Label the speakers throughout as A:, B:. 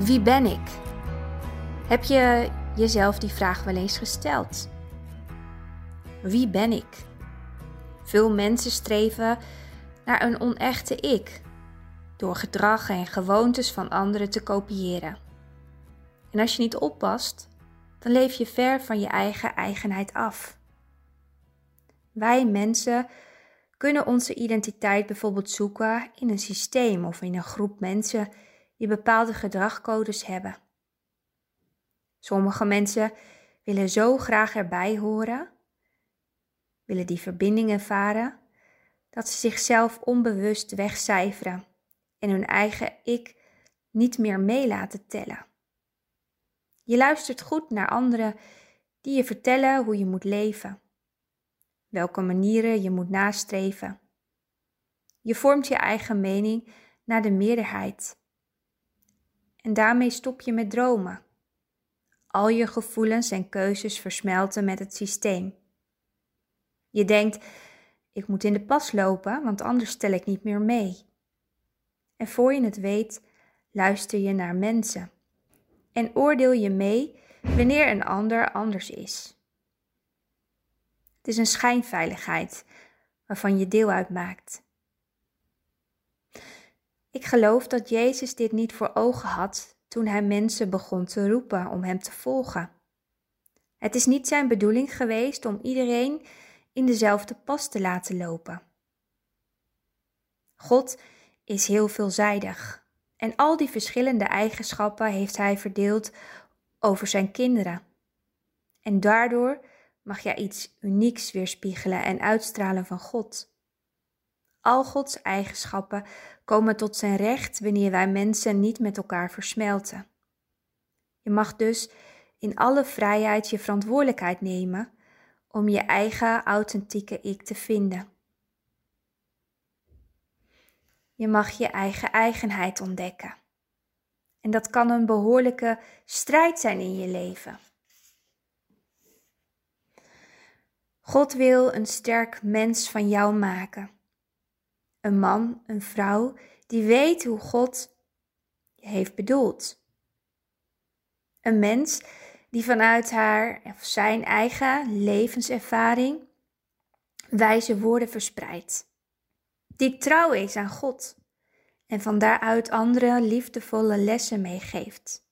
A: Wie ben ik? Heb je jezelf die vraag wel eens gesteld? Wie ben ik? Veel mensen streven naar een onechte ik door gedrag en gewoontes van anderen te kopiëren. En als je niet oppast, dan leef je ver van je eigen eigenheid af. Wij mensen kunnen onze identiteit bijvoorbeeld zoeken in een systeem of in een groep mensen die bepaalde gedragcodes hebben. Sommige mensen willen zo graag erbij horen, willen die verbindingen varen, dat ze zichzelf onbewust wegcijferen en hun eigen ik niet meer mee laten tellen. Je luistert goed naar anderen die je vertellen hoe je moet leven, welke manieren je moet nastreven. Je vormt je eigen mening naar de meerderheid. En daarmee stop je met dromen. Al je gevoelens en keuzes versmelten met het systeem. Je denkt, ik moet in de pas lopen, want anders stel ik niet meer mee. En voor je het weet, luister je naar mensen en oordeel je mee wanneer een ander anders is. Het is een schijnveiligheid waarvan je deel uitmaakt. Ik geloof dat Jezus dit niet voor ogen had toen hij mensen begon te roepen om hem te volgen. Het is niet zijn bedoeling geweest om iedereen in dezelfde pas te laten lopen. God is heel veelzijdig en al die verschillende eigenschappen heeft hij verdeeld over zijn kinderen. En daardoor mag jij iets unieks weerspiegelen en uitstralen van God. Al Gods eigenschappen komen tot zijn recht wanneer wij mensen niet met elkaar versmelten. Je mag dus in alle vrijheid je verantwoordelijkheid nemen om je eigen authentieke ik te vinden. Je mag je eigen eigenheid ontdekken. En dat kan een behoorlijke strijd zijn in je leven. God wil een sterk mens van jou maken. Een man, een vrouw die weet hoe God je heeft bedoeld. Een mens die vanuit haar of zijn eigen levenservaring wijze woorden verspreidt. Die trouw is aan God en van daaruit andere liefdevolle lessen meegeeft.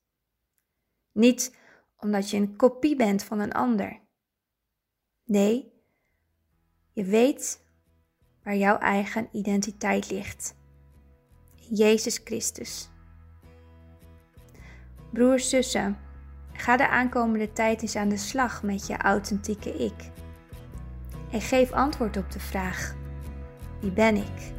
A: Niet omdat je een kopie bent van een ander. Nee, je weet waar jouw eigen identiteit ligt. In Jezus Christus. Broers, zussen, ga de aankomende tijd eens aan de slag met je authentieke ik. En geef antwoord op de vraag: wie ben ik?